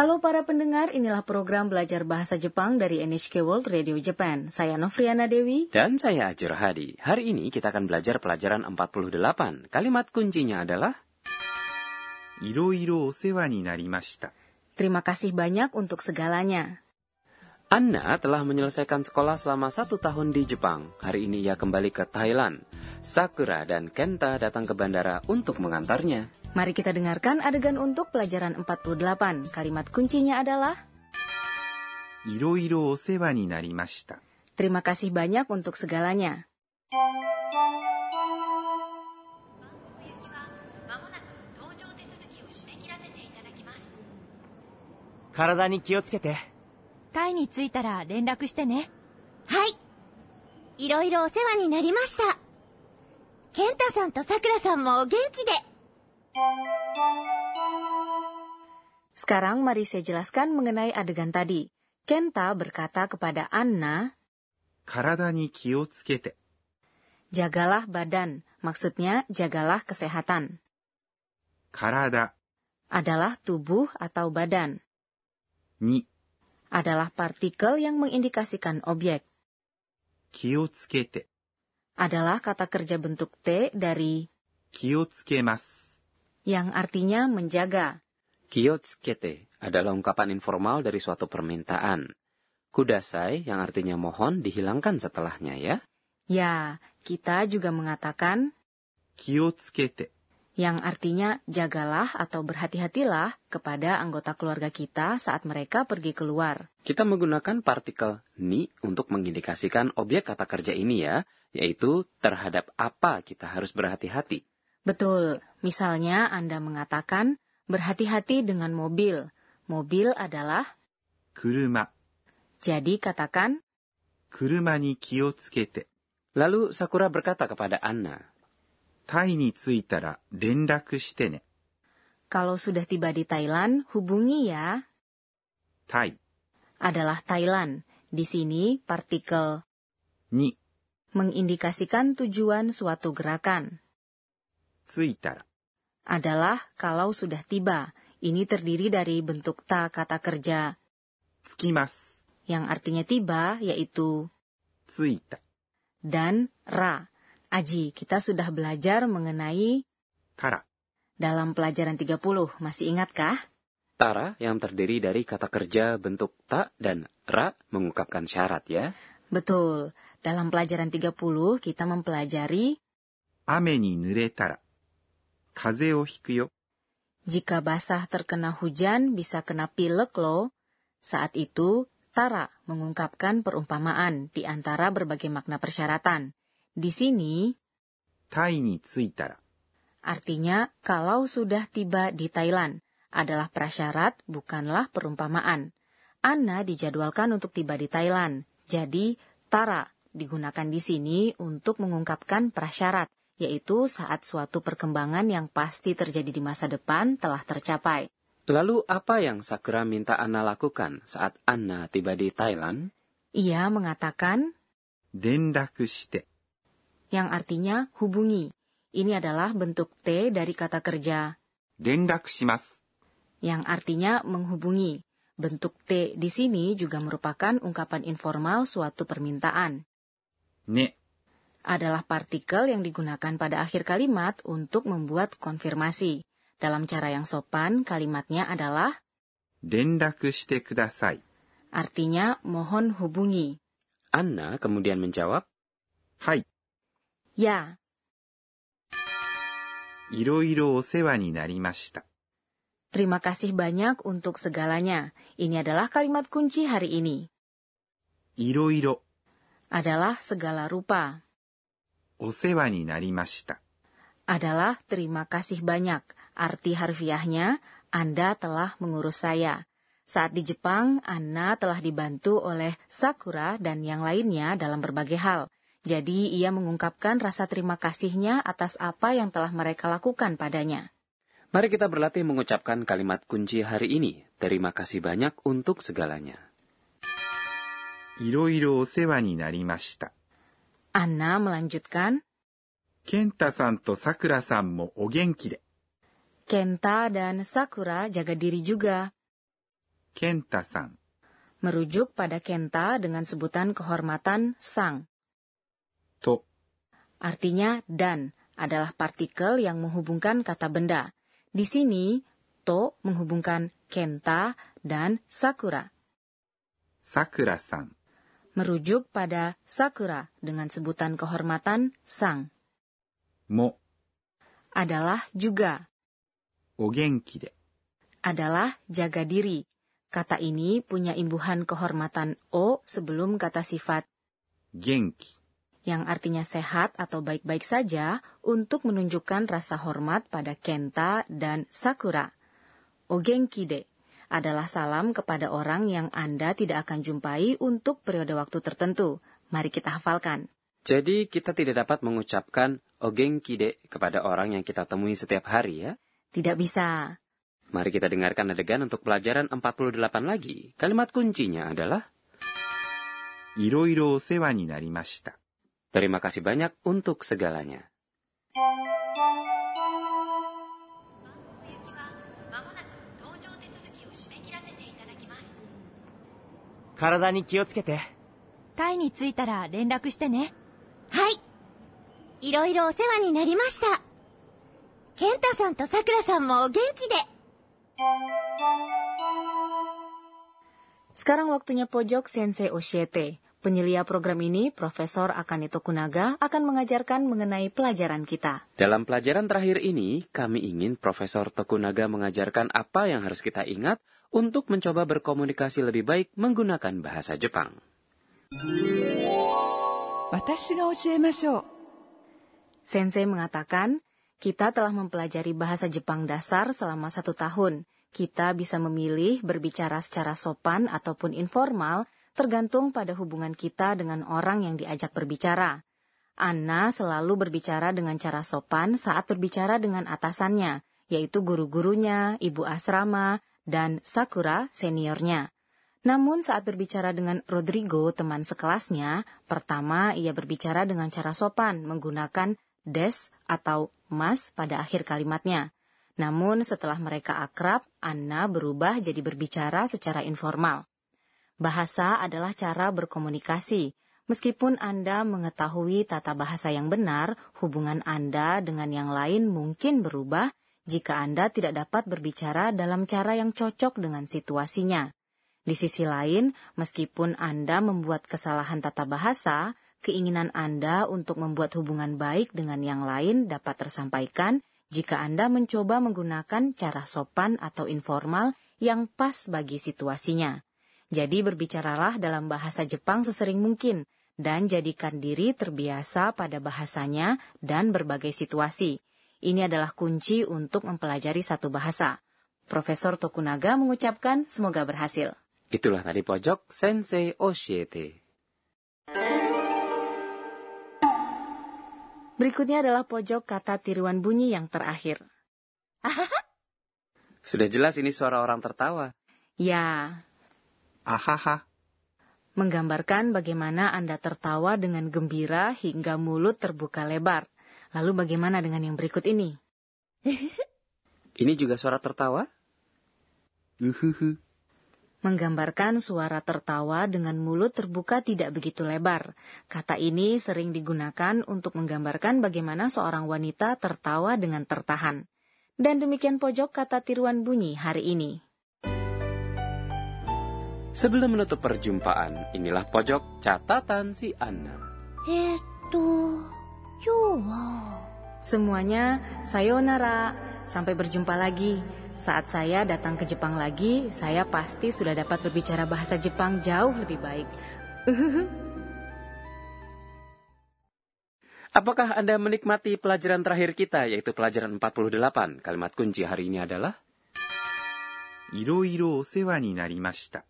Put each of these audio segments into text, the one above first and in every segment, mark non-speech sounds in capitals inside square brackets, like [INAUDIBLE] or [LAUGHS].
Halo para pendengar, inilah program belajar bahasa Jepang dari NHK World Radio Japan. Saya Novriana Dewi. Dan saya Ajur Hadi. Hari ini kita akan belajar pelajaran 48. Kalimat kuncinya adalah... sewaninari. Terima kasih banyak untuk segalanya. Anna telah menyelesaikan sekolah selama satu tahun di Jepang. Hari ini ia kembali ke Thailand. Sakura dan Kenta datang ke bandara untuk mengantarnya. Mari kita dengarkan adegan untuk pelajaran 48. Kalimat kuncinya adalah いろいろお世話になりました。Terima kasih banyak untuk segalanya. 行きはまもなく搭乗手続きを締め切らせていただきます体に気をつけて。タイに着いたら連絡してねはいいろいろお世話になりましたケンタさんとさくらさんもお元気で Sekarang mari saya jelaskan mengenai adegan tadi. Kenta berkata kepada Anna, Karada ni. Jagalah badan, maksudnya jagalah kesehatan. Karada adalah tubuh atau badan. Ni adalah partikel yang mengindikasikan objek. Kio tsukete adalah kata kerja bentuk T dari kio tsukemasu yang artinya menjaga. Kiyotsukete adalah ungkapan informal dari suatu permintaan. Kudasai yang artinya mohon dihilangkan setelahnya ya. Ya, kita juga mengatakan kiyotsukete yang artinya jagalah atau berhati-hatilah kepada anggota keluarga kita saat mereka pergi keluar. Kita menggunakan partikel ni untuk mengindikasikan objek kata kerja ini ya, yaitu terhadap apa kita harus berhati-hati. Betul, Misalnya Anda mengatakan, berhati-hati dengan mobil. Mobil adalah kuruma. Jadi katakan, kuruma ni tsukete. Lalu Sakura berkata kepada Anna, Tai ni tsuitara renraku shite ne. Kalau sudah tiba di Thailand, hubungi ya. Tai adalah Thailand. Di sini partikel ni mengindikasikan tujuan suatu gerakan. Tsuitara adalah kalau sudah tiba. Ini terdiri dari bentuk ta kata kerja. Tsukimas. Yang artinya tiba, yaitu... Tsuita. Dan ra. Aji, kita sudah belajar mengenai... Kara. Dalam pelajaran 30, masih ingatkah? Tara yang terdiri dari kata kerja bentuk ta dan ra mengungkapkan syarat ya. Betul. Dalam pelajaran 30 kita mempelajari ame ni nuretara 風邪をひくよ。 jika basah terkena hujan bisa kena pilek loh. Saat itu, Tara mengungkapkan perumpamaan di antara berbagai makna persyaratan. Di sini, タイに着いたら artinya kalau sudah tiba di Thailand adalah prasyarat bukanlah perumpamaan. Anna dijadwalkan untuk tiba di Thailand, jadi Tara digunakan di sini untuk mengungkapkan prasyarat, yaitu saat suatu perkembangan yang pasti terjadi di masa depan telah tercapai. Lalu apa yang Sakura minta Anna lakukan saat Anna tiba di Thailand? Ia mengatakan, Dendakushite. Yang artinya hubungi. Ini adalah bentuk T dari kata kerja. Dendakushimasu. Yang artinya menghubungi. Bentuk T di sini juga merupakan ungkapan informal suatu permintaan. Ne Adalah partikel yang digunakan pada akhir kalimat untuk membuat konfirmasi. Dalam cara yang sopan, kalimatnya adalah 連絡してください。 artinya mohon hubungi. Anna kemudian menjawab, はい。 Ya, いろいろお世話になりました。 terima kasih banyak untuk segalanya. Ini adalah kalimat kunci hari ini. いろいろ Adalah segala rupa. お世話になりました。 adalah terima kasih banyak. Arti harfiahnya, Anda telah mengurus saya. Saat di Jepang, Anna telah dibantu oleh Sakura dan yang lainnya dalam berbagai hal. Jadi ia mengungkapkan rasa terima kasihnya atas apa yang telah mereka lakukan padanya. mari kita berlatih mengucapkan kalimat kunci hari ini. Terima kasih banyak untuk segalanya. いろいろお世話になりました。 Anna melanjutkan, Kenta-san to Sakura-san mo o genki de. Kenta dan Sakura jaga diri juga. Kenta-san. Merujuk pada Kenta dengan sebutan kehormatan sang. To. Artinya dan adalah partikel yang menghubungkan kata benda. Di sini, to menghubungkan Kenta dan Sakura. Sakura-san merujuk pada sakura dengan sebutan kehormatan sang. Mo adalah juga. Ogenki de adalah jaga diri. Kata ini punya imbuhan kehormatan o sebelum kata sifat genki yang artinya sehat atau baik-baik saja untuk menunjukkan rasa hormat pada Kenta dan Sakura. Ogenkide adalah salam kepada orang yang Anda tidak akan jumpai untuk periode waktu tertentu. Mari kita hafalkan. Jadi kita tidak dapat mengucapkan ogeng kide kepada orang yang kita temui setiap hari ya? Tidak bisa. Mari kita dengarkan adegan untuk pelajaran 48 lagi. Kalimat kuncinya adalah Iroiro sewa ni narimashita. Terima kasih banyak untuk segalanya. 体に気をつけて。タイに着いたら連絡してね。はい。いろいろお世話になりました。ケンタさんとさくらさんもお元気で。Sekarang waktunya pojok Sensei Oshiete. Penyelia program ini, Profesor Akanito Kunaga, akan mengajarkan mengenai pelajaran kita. Dalam pelajaran terakhir ini, kami ingin Profesor Tokunaga mengajarkan apa yang harus kita ingat untuk mencoba berkomunikasi lebih baik menggunakan bahasa Jepang. Sensei mengatakan, kita telah mempelajari bahasa Jepang dasar selama satu tahun. Kita bisa memilih berbicara secara sopan ataupun informal tergantung pada hubungan kita dengan orang yang diajak berbicara. Anna selalu berbicara dengan cara sopan saat berbicara dengan atasannya, yaitu guru-gurunya, ibu asrama, dan Sakura seniornya. Namun saat berbicara dengan Rodrigo, teman sekelasnya, pertama ia berbicara dengan cara sopan menggunakan des atau mas pada akhir kalimatnya. Namun setelah mereka akrab, Anna berubah jadi berbicara secara informal. Bahasa adalah cara berkomunikasi. Meskipun Anda mengetahui tata bahasa yang benar, hubungan Anda dengan yang lain mungkin berubah jika Anda tidak dapat berbicara dalam cara yang cocok dengan situasinya. Di sisi lain, meskipun Anda membuat kesalahan tata bahasa, keinginan Anda untuk membuat hubungan baik dengan yang lain dapat tersampaikan jika Anda mencoba menggunakan cara sopan atau informal yang pas bagi situasinya. Jadi berbicaralah dalam bahasa Jepang sesering mungkin dan jadikan diri terbiasa pada bahasanya dan berbagai situasi. Ini adalah kunci untuk mempelajari satu bahasa. Profesor Tokunaga mengucapkan semoga berhasil. Itulah tadi pojok Sensei Oshiete. Berikutnya adalah pojok kata tiruan bunyi yang terakhir. Sudah jelas ini suara orang tertawa. Ya, ahaha. Menggambarkan bagaimana Anda tertawa dengan gembira hingga mulut terbuka lebar. Lalu bagaimana dengan yang berikut ini? [LAUGHS] ini juga suara tertawa? Uhuhu. Menggambarkan suara tertawa dengan mulut terbuka tidak begitu lebar. Kata ini sering digunakan untuk menggambarkan bagaimana seorang wanita tertawa dengan tertahan. Dan demikian pojok kata tiruan bunyi hari ini. Sebelum menutup perjumpaan, inilah pojok catatan si Anna. えーっと、今日は。 Semuanya, sayonara. Sampai berjumpa lagi. Saat saya datang ke Jepang lagi, saya pasti sudah dapat berbicara bahasa Jepang jauh lebih baik. [LAUGHS] Apakah Anda menikmati pelajaran terakhir kita, yaitu pelajaran 48? Kalimat kunci hari ini adalah いろいろお世話になりました。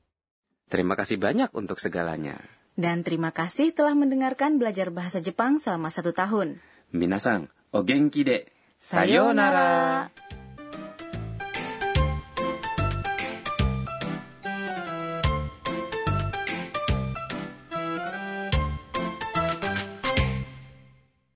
Terima kasih banyak untuk segalanya. Dan terima kasih telah mendengarkan belajar bahasa Jepang selama satu tahun. Minasang, o genki de. Sayonara.